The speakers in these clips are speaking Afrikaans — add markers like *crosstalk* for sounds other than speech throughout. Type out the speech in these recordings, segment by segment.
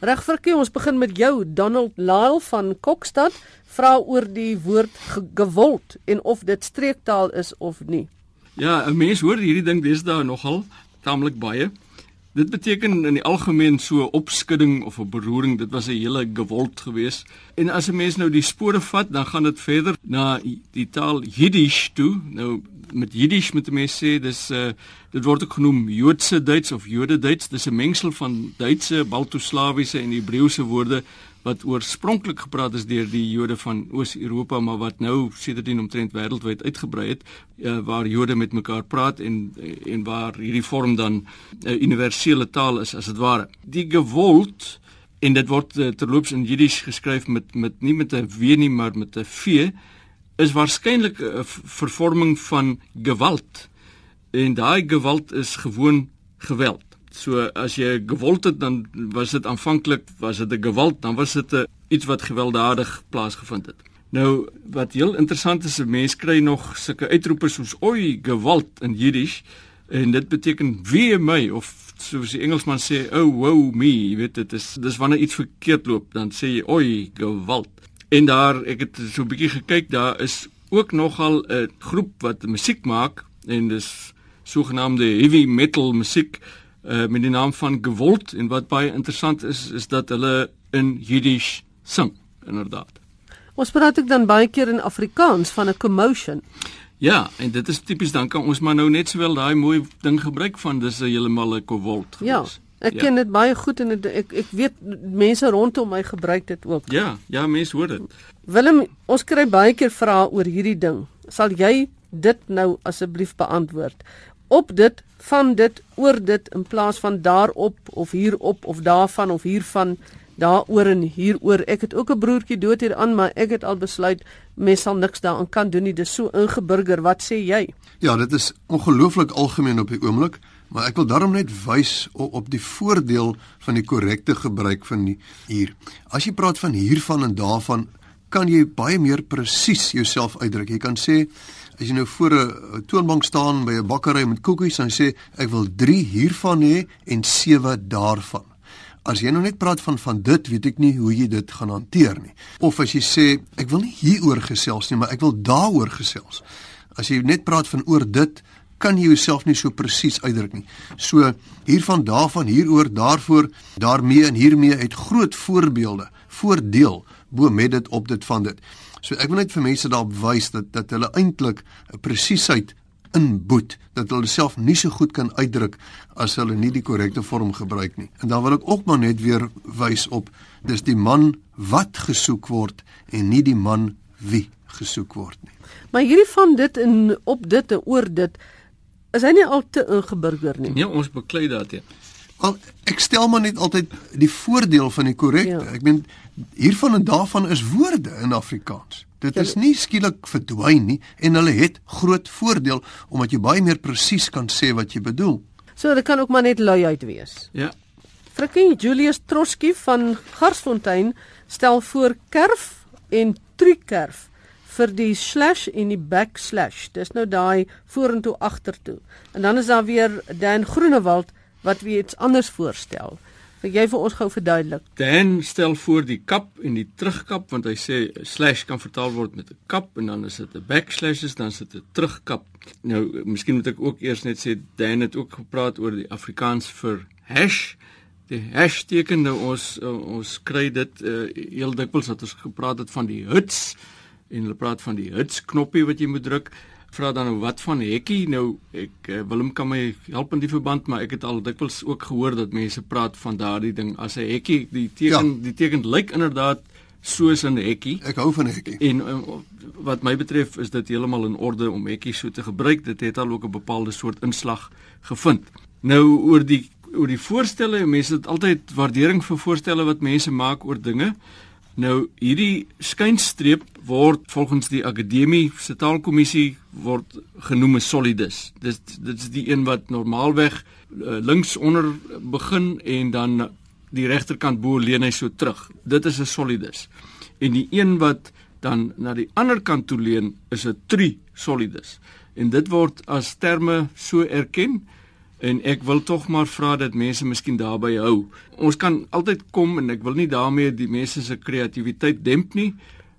Reg Frikkie, ons begin met jou. Donald Lyle van Kokstad vra oor die woord ge gewold en of dit streektaal is of nie. Ja, 'n mens hoor hierdie ding deesdae nogal taamlik baie. Dit beteken in die algemeen so opskudding of 'n beroering, dit was 'n hele gewold geweest. En as 'n mens nou die spore vat, dan gaan dit verder na die taal Jiddisch toe. Nou met Jiddisch moet mense sê dis uh dit word ook genoem Joodse Duits of Jode Duits. Dis 'n mengsel van Duitse, Baltoslawiese en Hebreëse woorde wat oorspronklik gepraat is deur die Jode van Oos-Europa maar wat nou sedertdien omtrent wêreldwyd uitgebrei het uh, waar Jode met mekaar praat en en waar hierdie vorm dan 'n uh, universele taal is as dit ware. Die gewold en dit word uh, terloops in Jiddisch geskryf met met nie met 'n w nie maar met 'n v is waarskynlik 'n vervorming van geweld. En daai geweld is gewoon geweld. So as jy gewold het dan was dit aanvanklik was dit 'n geweld, dan was dit 'n iets wat gewelddadig plaasgevind het. Nou wat heel interessant is, 'n mens kry nog sulke uitroepers soos oi geweld in Jiddisch en dit beteken wee my of soos die Engelsman sê oh wow me, jy weet dit is dis wanneer iets verkeerd loop, dan sê jy oi geweld. En daar ek het so 'n bietjie gekyk, daar is ook nogal 'n groep wat musiek maak en dis sogenaamde heavy metal musiek uh, met die naam van Gewold en wat baie interessant is is dat hulle in Jiddisch sing inderdaad. Ons praat ook dan baie keer in Afrikaans van 'n commotion. Ja, en dit is tipies dan kan ons maar nou net sowel daai mooi ding gebruik van dis 'n heeltemal 'n Gewold. Ja. Ek ja. ken dit baie goed en het, ek ek weet mense rondom my gebruik dit ook. Ja, ja, mense hoor dit. Willem, ons kry baie keer vrae oor hierdie ding. Sal jy dit nou asseblief beantwoord? Op dit, van dit, oor dit in plaas van daarop of hierop of daarvan of hiervan, daaroor en hieroor. Ek het ook 'n broertjie dood hier aan, maar ek het al besluit mens sal niks daaraan kan doen nie. Dis so ingeburger. Wat sê jy? Ja, dit is ongelooflik algemeen op die oomblik. Maar ek wil daarom net wys op, op die voordeel van die korrekte gebruik van die hier. As jy praat van hiervan en daarvan, kan jy baie meer presies jouself uitdruk. Jy kan sê as jy nou voor 'n toonbank staan by 'n bakkery met koekies en sê ek wil 3 hiervan hê en 7 daarvan. As jy nou net praat van van dit, weet ek nie hoe jy dit gaan hanteer nie. Of as jy sê ek wil nie hieroor gesels nie, maar ek wil daaroor gesels. As jy net praat van oor dit, kan jy jouself nie so presies uitdruk nie. So hiervan daarvan hieroor daarvoor daarmee en hiermee uit groot voorbeelde voordeel bo met dit op dit van dit. So ek wil net vir mense daarop wys dat dat hulle eintlik 'n presisheid inboet dat hulle self nie so goed kan uitdruk as hulle nie die korrekte vorm gebruik nie. En dan wil ek ook maar net weer wys op dis die man wat gesoek word en nie die man wie gesoek word nie. Maar hierdie van dit en op dit en oor dit is hy nie al te ingeburger nie. Nee, ons beklei dat jy. Al ek stel maar net altyd die voordeel van die korrekte. Ja. Ek meen hiervan en daarvan is woorde in Afrikaans. Dit ja, is nie skielik verdwyn nie en hulle het groot voordeel omdat jy baie meer presies kan sê wat jy bedoel. So dit kan ook maar net lui uit wees. Ja. Frikkie Julius Troski van Garsfontein stel voor kerf en trukerf vir die slash en die backslash. Dis nou daai vorentoe agtertoe. En dan is daar weer Dan Groenewald wat weer iets anders voorstel. Wil jy vir ons gou verduidelik? Dan stel voor die kap en die terugkap want hy sê slash kan vertaal word met 'n kap en dan is dit 'n backslash is dan is dit 'n terugkap. Nou miskien moet ek ook eers net sê Dan het ook gepraat oor die Afrikaans vir hash die hash teken nou ons uh, ons kry dit uh, heel dikwels wat ons gepraat het van die hits en hulle praat van die hits knoppie wat jy moet druk. Vra dan nou wat van hekkie? Nou ek uh, Willem kan my help in die verband, maar ek het al dikwels ook gehoor dat mense praat van daardie ding as 'n hekkie. Die teken ja. die teken lyk inderdaad soos 'n hekkie. Ek hou van hekkie. En uh, wat my betref is dit heeltemal in orde om hekkie so te gebruik. Dit het al ook 'n bepaalde soort inslag gevind. Nou oor die oor die voorstelle, mense het altyd waardering vir voorstelle wat mense maak oor dinge. Nou hierdie skynstreep word volgens die akademie se taalkommissie word genoem 'n solidus. Dis dit is die een wat normaalweg uh, links onder begin en dan die regterkant bo leen hy so terug. Dit is 'n solidus. En die een wat dan na die ander kant toe leen is 'n tri solidus. En dit word as terme so erken En ek wil tog maar vra dat mense miskien daarby hou. Ons kan altyd kom en ek wil nie daarmee die mense se kreatiwiteit demp nie.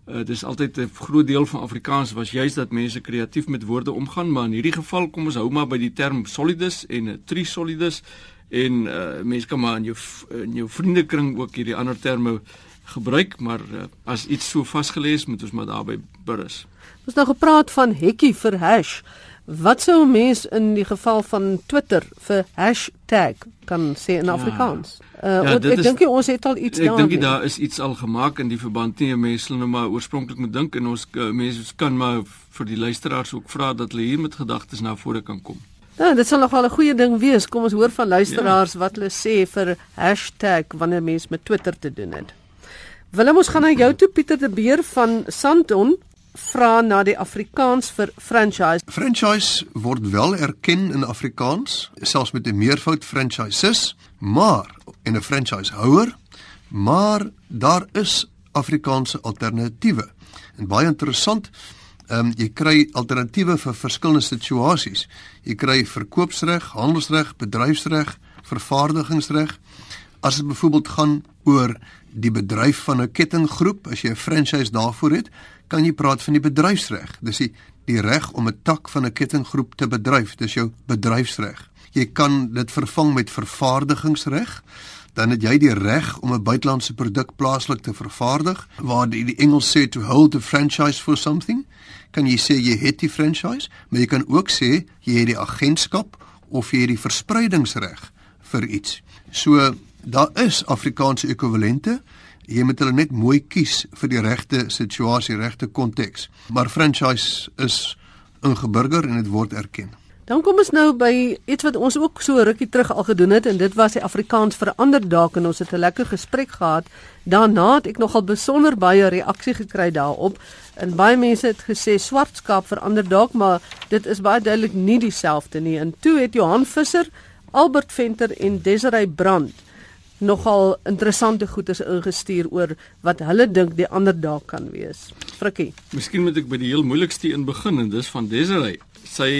Uh, dit is altyd 'n groot deel van Afrikaans was juist dat mense kreatief met woorde omgaan, maar in hierdie geval kom ons hou maar by die term solidus en uh, trisolidus en uh, mense kan maar in jou in jou vriendekring ook hierdie ander terme gebruik, maar uh, as iets so vasgelees moet ons maar daarby berus. Ons nou gepraat van hekkie vir hash. Wat sou 'n mens in die geval van Twitter vir hashtag kan sê in ja. Afrikaans? Uh, ja, ek dink ons het al iets daar. Ek dink daar is iets al gemaak in die verband nie mense nou maar oorspronklik moet dink en ons uh, mense kan maar vir die luisteraars ook vra dat hulle hier met gedagtes na vore kan kom. Ja, dit sal nogal 'n goeie ding wees. Kom ons hoor van luisteraars ja. wat hulle sê vir hashtag wanneer mense met Twitter te doen het. Willem ons gaan na jou toe Pieter de Beer van Sandton vra na die Afrikaans vir franchise. Franchise word wel erken in Afrikaans, selfs met 'n meervoud franchises, maar en 'n franchisehouer, maar daar is Afrikaanse alternatiewe. En baie interessant, ehm um, jy kry alternatiewe vir verskillende situasies. Jy kry verkoopsreg, handelsreg, bedryfsreg, vervaardigingsreg. As dit byvoorbeeld gaan oor die bedryf van 'n kettinggroep, as jy 'n franchise daarvoor het, kan jy praat van die bedryfsreg. Dis die die reg om 'n tak van 'n kettinggroep te bedryf. Dis jou bedryfsreg. Jy kan dit vervang met vervaardigingsreg. Dan het jy die reg om 'n buitelandse produk plaaslik te vervaardig, waar die, die Engels sê to hold a franchise for something. Kan jy sê jy het die franchise, maar jy kan ook sê jy het die agentskap of jy het die verspreidingsreg vir iets. So daar is Afrikaanse ekwivalente. Jy moet hulle net mooi kies vir die regte situasie, regte konteks. Maar franchise is ingeburger en dit word erken. Dan kom ons nou by iets wat ons ook so rukkie terug al gedoen het en dit was die Afrikaans verander dalk en ons het 'n lekker gesprek gehad. Daarna het ek nogal besonder baie reaksie gekry daarop en baie mense het gesê swart skaap verander dalk, maar dit is baie duidelik nie dieselfde nie. En toe het Johan Visser, Albert Venter en Desiree Brand nogal interessante goedes ingestuur oor wat hulle dink die ander dae kan wees. Frikkie. Miskien moet ek by die heel moeilikste een begin en dis van Desiree. Sy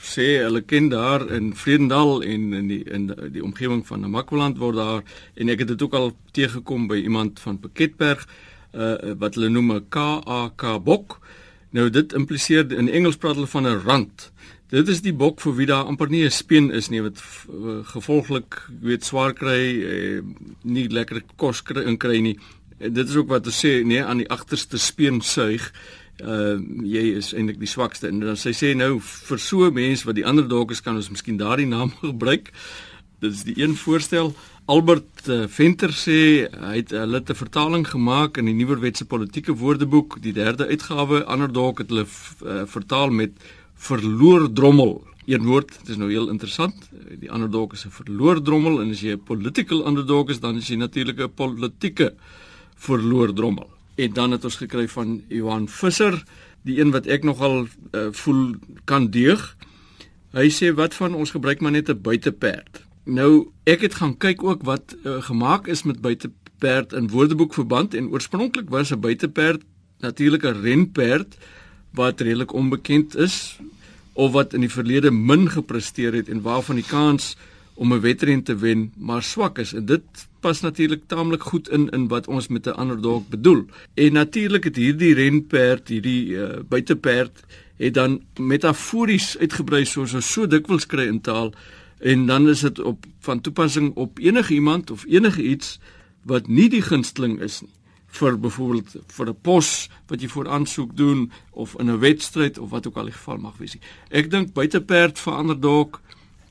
sê hulle ken daar in Vredendal en in die in die, omgewing van Namakwaland word daar en ek het dit ook al teëgekom by iemand van Piketberg uh, wat hulle noem 'n KAK bok. Nou dit impliseer in Engels praat hulle van 'n rand. Dit is die bok vir wie daar amper nie 'n speen is nie wat uh, gevolglik weet swaar kry, uh, nie lekker kos kry in kry nie. Uh, dit is ook wat hulle sê, nee, aan die agterste speen suig. Uh jy is eintlik die swakste en dan sy sê nou vir so 'n mens wat die ander dalk is kan ons miskien daardie naam *laughs* gebruik. Dit is die een voorstel. Albert Venter sê hy het hulle 'n vertaling gemaak in die Nuwerwetse Politieke Woordeboek, die derde uitgawe. Ander dalk het hulle vertaal met verloor drommel. Een woord, dit is nou heel interessant. Die ander dalk is 'n verloor drommel en as jy 'n political underdog is, dan is jy natuurlik 'n politieke verloor drommel. En dan het ons gekry van Johan Visser, die een wat ek nogal uh, voel kan deug. Hy sê wat van ons gebruik maar net 'n buiteperd. Nou, ek het gaan kyk ook wat uh, gemaak is met buiteperd in Woordeboek verband en oorspronklik was 'n buiteperd natuurlik 'n renperd wat redelik onbekend is of wat in die verlede min gepresteer het en waarvan die kans om 'n wedren te wen maar swak is. En dit pas natuurlik taamlik goed in in wat ons met 'n ander dalk bedoel. En natuurlik het hierdie renperd, hierdie uh, buiteperd het dan metafories uitgebrei soos ons so dikwels kry in taal. En dan is dit op van toepassing op enige iemand of enige iets wat nie die gunsteling is nie vir byvoorbeeld vir 'n pos wat jy voor aansoek doen of in 'n wedstryd of wat ook al die geval mag wees. Ek dink buiteperd verander dalk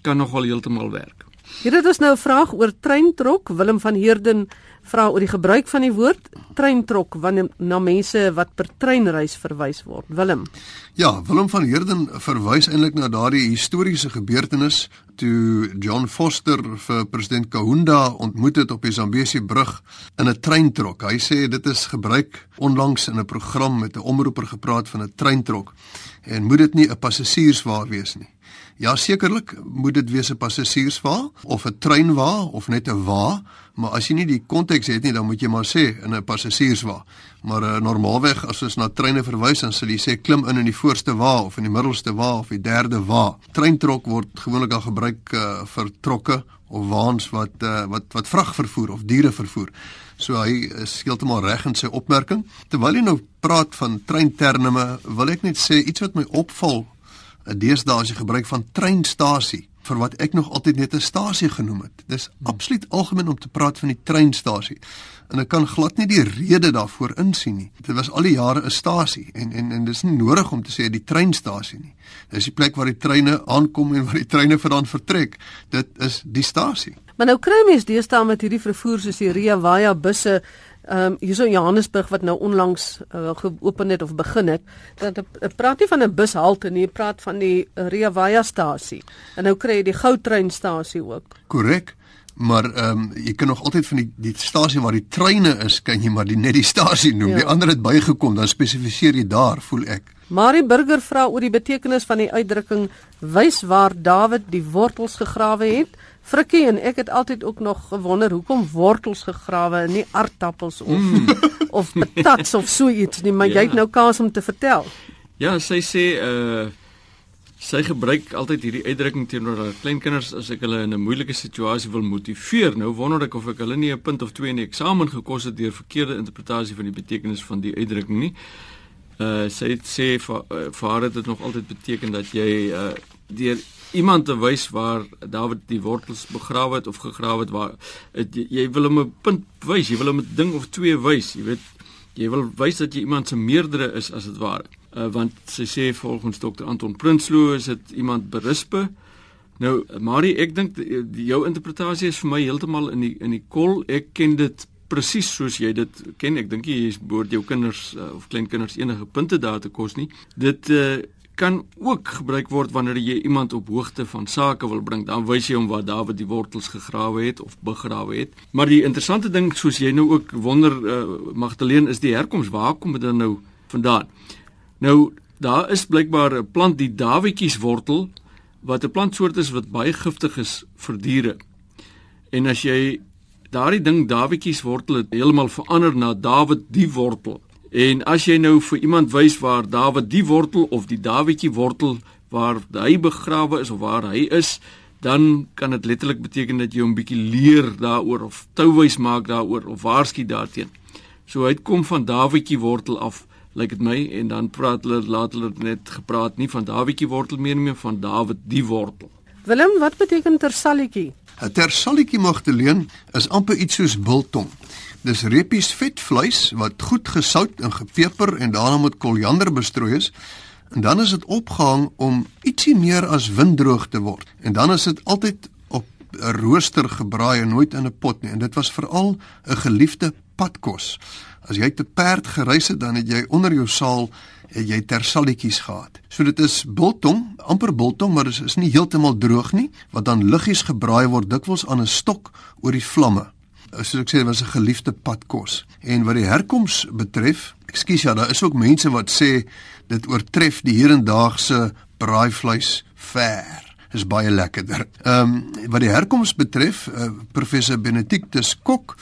kan nogal heeltemal werk. Hier het ons nou 'n vraag oor treintrok. Willem van Heerden vra oor die gebruik van die woord treintrok wanneer na mense wat per treinreis verwys word. Willem. Ja, Willem van Heerden verwys eintlik na daardie historiese gebeurtenis toe John Foster vir president Kaunda ontmoet het op die Zambesi brug in 'n treintrok. Hy sê dit is gebruik onlangs in 'n program met 'n omroeper gepraat van 'n treintrok en moet dit nie 'n passasierswa wees nie. Ja, sekerlik moet dit wees 'n passasierswa of 'n treinwa of net 'n wa, maar as jy nie die konteks het nie, dan moet jy maar sê in 'n passasierswa. Maar uh, normaalweg as ons na treine verwys, dan sal jy sê klim in in die voorste wa of in die middelste wa of die derde wa. Treintrok word gewoonlik al gebruik uh, vir trokke of waans wat uh, wat wat vrag vervoer of diere vervoer. So hy is heeltemal reg in sy opmerking. Terwyl jy nou praat van treinterme, wil ek net sê iets wat my opval. Eh, deesdae as jy gebruik van treinstasie vir wat ek nog altyd net 'n stasie genoem het. Dis absoluut algemeen om te praat van die treinstasie. En ek kan glad nie die rede daarvoor insien nie. Dit was al die jare 'n stasie en en en dis nie nodig om te sê die treinstasie nie. Dis die plek waar die treine aankom en waar die treine vandaan vertrek. Dit is die stasie. Maar nou kry mense deesdae met hierdie vervoer soos die Ria Vaya busse Ehm um, hierso Johannesburg wat nou onlangs uh, geopen het of begin het, dat ek praat nie van 'n bushalte nie, praat van die Ria Vaya stasie. En nou kry jy die goudtreinstasie ook. Korrek. Maar ehm um, jy kan nog altyd van die die stasie waar die treine is, kan jy maar die net die stasie noem. Ja. Die ander het bygekom, dan spesifiseer jy daar, voel ek. Marie Burger vra oor die betekenis van die uitdrukking wys waar Dawid die wortels gegrawe het. Frikkie en ek het altyd ook nog gewonder hoekom wortels gegrawe en nie aardappels of mm. *laughs* of patats of so iets nie, maar ja. jy het nou kans om te vertel. Ja, sy sê uh sy gebruik altyd hierdie uitdrukking teenoor haar kleinkinders as ek hulle in 'n moeilike situasie wil motiveer. Nou wonder ek of ek hulle nie 'n punt of 2 in die eksamen gekos het deur verkeerde interpretasie van die betekenis van die uitdrukking nie. Uh sy sê vir uh, vir haar het dit nog altyd beteken dat jy uh deur iemand te wys waar Dawid die wortels begrawe het of gegrawe het waar het, jy, jy wil hom 'n punt wys, jy wil hom 'n ding of twee wys, jy weet jy wil wys dat jy iemand se meerdere is as dit ware. Uh, want sy sê volgens dokter Anton Prinsloo is dit iemand berispe. Nou Marie, ek dink jou interpretasie is vir my heeltemal in die in die kol. Ek ken dit presies soos jy dit ken. Ek dink jy behoort jou kinders uh, of kleinkinders enige punte daar te kos nie. Dit uh, kan ook gebruik word wanneer jy iemand op hoogte van sake wil bring. Dan wys jy hom waar Dawid die wortels gegrawe het of begrawe het. Maar die interessante ding soos jy nou ook wonder uh, Magdalene is die herkoms. Waar kom dit nou vandaan? Nou daar is blykbaar 'n plant die Dawietjies wortel wat 'n plantsoort is wat baie giftig is vir diere. En as jy daardie ding Dawietjies wortel het heeltemal verander na Dawid die wortel En as jy nou vir iemand wys waar Dawid die wortel of die Dawietjie wortel waar hy begrawe is of waar hy is, dan kan dit letterlik beteken dat jy hom bietjie leer daaroor of touwys maak daaroor of waarsku daarteen. So hy kom van Dawietjie wortel af, lyk dit my en dan praat hulle laat hulle net gepraat nie van Dawietjie wortel meer nie, maar van Dawid die wortel. Willem, wat beteken tersalletjie? 'n Tersalletjie magteleen is amper iets soos biltong. Dis repies vetvleis wat goed gesout en gepeper en daarna met koriander bestrooi is. En dan is dit opgehang om ietsie meer as windroog te word. En dan is dit altyd op 'n rooster gebraai en nooit in 'n pot nie. En dit was veral 'n geliefde padkos. As jy te perd gereis het, dan het jy onder jou saal het jy tersalletjies gehad. So dit is biltong, amper biltong, maar dit is nie heeltemal droog nie, wat dan liggies gebraai word dikwels aan 'n stok oor die vlamme soos ek sê, was 'n geliefde padkos. En wat die herkoms betref, ekskuus ja, daar is ook mense wat sê dit oortref die hedendaagse braaivleis ver. Is baie lekkerder. Ehm um, wat die herkoms betref, uh, professor Benedictus Kok,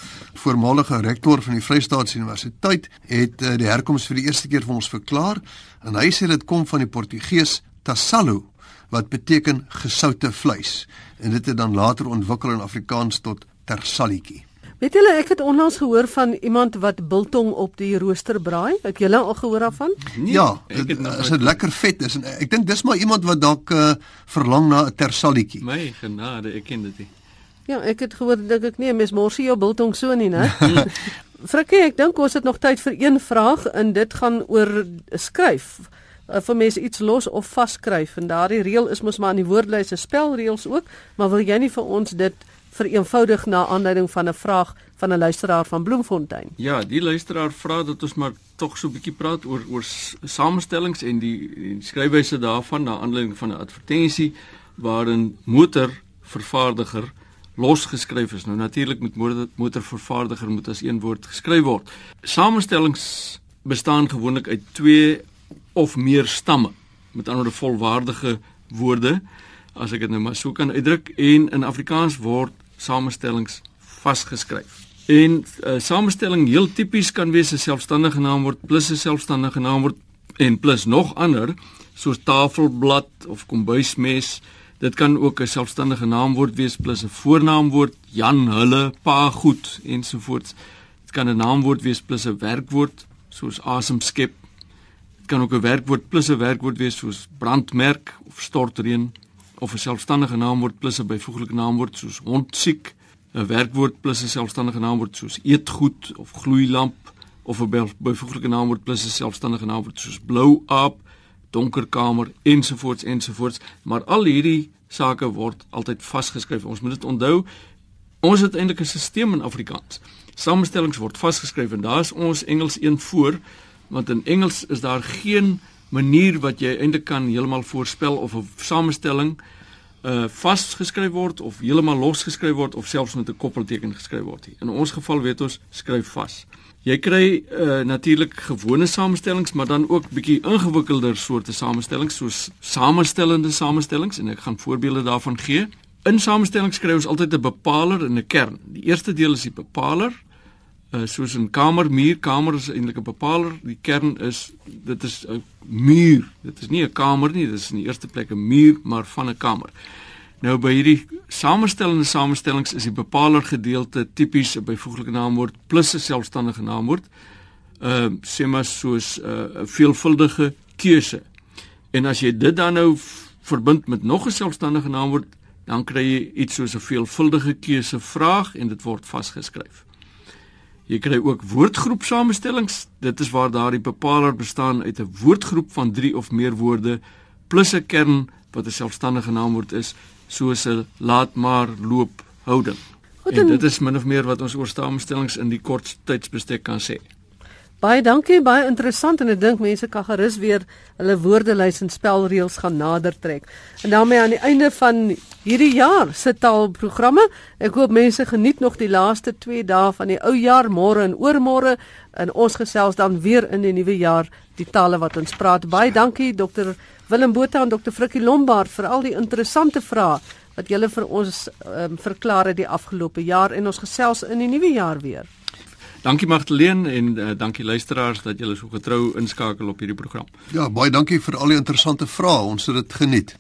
voormalige rektor van die Vrystaatse Universiteit, het uh, die herkoms vir die eerste keer vir ons verklaar en hy sê dit kom van die Portugees tassalo wat beteken gesoute vleis en dit het dan later ontwikkel in Afrikaans tot tersalletjie. Weet julle ek het onlangs gehoor van iemand wat biltong op die rooster braai. Het julle al gehoor daarvan? Nee, ja, dit is 'n lekker vet is en ek dink dis maar iemand wat dalk uh, verlang na 'n tersalletjie. My genade, ek ken dit nie. Ja, ek het gehoor dink ek nee, mens morsie jou biltong so nie, né? *laughs* Frikkie, ek dink ons het nog tyd vir een vraag en dit gaan oor skryf uh, vir mense iets los of vaskryf en daardie reël is mos maar in die woordlys se spelreëls ook, maar wil jy nie vir ons dit vereenvoudig na aanleiding van 'n vraag van 'n luisteraar van Bloemfontein. Ja, die luisteraar vra dat ons maar tog so 'n bietjie praat oor oor samestellings en die, die skryfwyse daarvan na aanleiding van 'n advertensie waarin motorvervaardiger losgeskryf is. Nou natuurlik moet motor, motorvervaardiger moet as een woord geskryf word. Samestellings bestaan gewoonlik uit twee of meer stamme, met ander woorde volwaardige woorde as ek dit nou maar so kan uitdruk en in Afrikaans word samestellings vasgeskryf. En uh, samestelling heel tipies kan wees 'n selfstandige naamwoord plus 'n selfstandige naamwoord en plus nog ander soos tafelblad of kombuismes. Dit kan ook 'n selfstandige naamwoord wees plus 'n voornaamwoord, Jan, hulle, pa, goed ensovoorts. Dit kan 'n naamwoord wees plus 'n werkwoord soos asemskep. Dit kan ook 'n werkwoord plus 'n werkwoord wees soos brandmerk of stortreën of 'n selfstandige naamwoord plus 'n byvoeglike naamwoord soos hondsiek, 'n werkwoord plus 'n selfstandige naamwoord soos eetgoed of gloeilamp of 'n byvoeglike naamwoord plus 'n selfstandige naamwoord soos blou aap donker kamer ensovoorts ensovoorts. Maar al hierdie sake word altyd vasgeskryf. Ons moet dit onthou ons het eintlik 'n stelsel in Afrikaans. Samestellings word vasgeskryf en daar is ons Engels een voor want in Engels is daar geen manier wat jy eintlik kan heeltemal voorspel of 'n samestelling uh vasgeskryf word of heeltemal losgeskryf word of selfs met 'n koppelteken geskryf word. In ons geval weet ons skryf vas. Jy kry uh natuurlik gewone samestellings, maar dan ook bietjie ingewikkelder soorte samestellings soos samestellende samestellings en ek gaan voorbeelde daarvan gee. In samestellings kry ons altyd 'n bepaler en 'n kern. Die eerste deel is die bepaler. Uh soos 'n kamer, muur, kamer is eintlik 'n bepaler. Die kern is dit is 'n muur. Dit is nie 'n kamer nie, dit is in die eerste plek 'n muur, maar van 'n kamer. Nou by hierdie samestellende samestellings is die bepaler gedeelte tipies 'n byvoeglike naamwoord plus 'n selfstandige naamwoord. Uh, sê maar soos 'n uh, veelvuldige keuse. En as jy dit dan nou verbind met nog 'n selfstandige naamwoord, dan kry jy iets soos 'n veelvuldige keuse vraag en dit word vasgeskryf. Jy kry ook woordgroep samestellings. Dit is waar daardie bepaler bestaan uit 'n woordgroep van 3 of meer woorde plus 'n kern wat 'n selfstandige naamwoord is soos 'n laat maar loop houding. Goed, en dit is min of meer wat ons oor samestellings in die kort tydsbestek kan sê. Baie dankie, baie interessant en ek dink mense kan gerus weer hulle woordelys en spelreëls gaan nader trek. En daarmee aan die einde van hierdie jaar se taalprogramme. Ek hoop mense geniet nog die laaste 2 dae van die ou jaar, môre en oormôre en ons gesels dan weer in die nuwe jaar die tale wat ons praat. Baie dankie Dr. Willem Botha en Dr. Frikkie Lombard vir al die interessante vrae wat julle vir ons um, verklaar het die afgelope jaar en ons gesels in die nuwe jaar weer. Dankie Magdalene en uh, dankie luisteraars dat julle so getrou inskakel op hierdie program. Ja, baie dankie vir al die interessante vrae. Ons het dit geniet.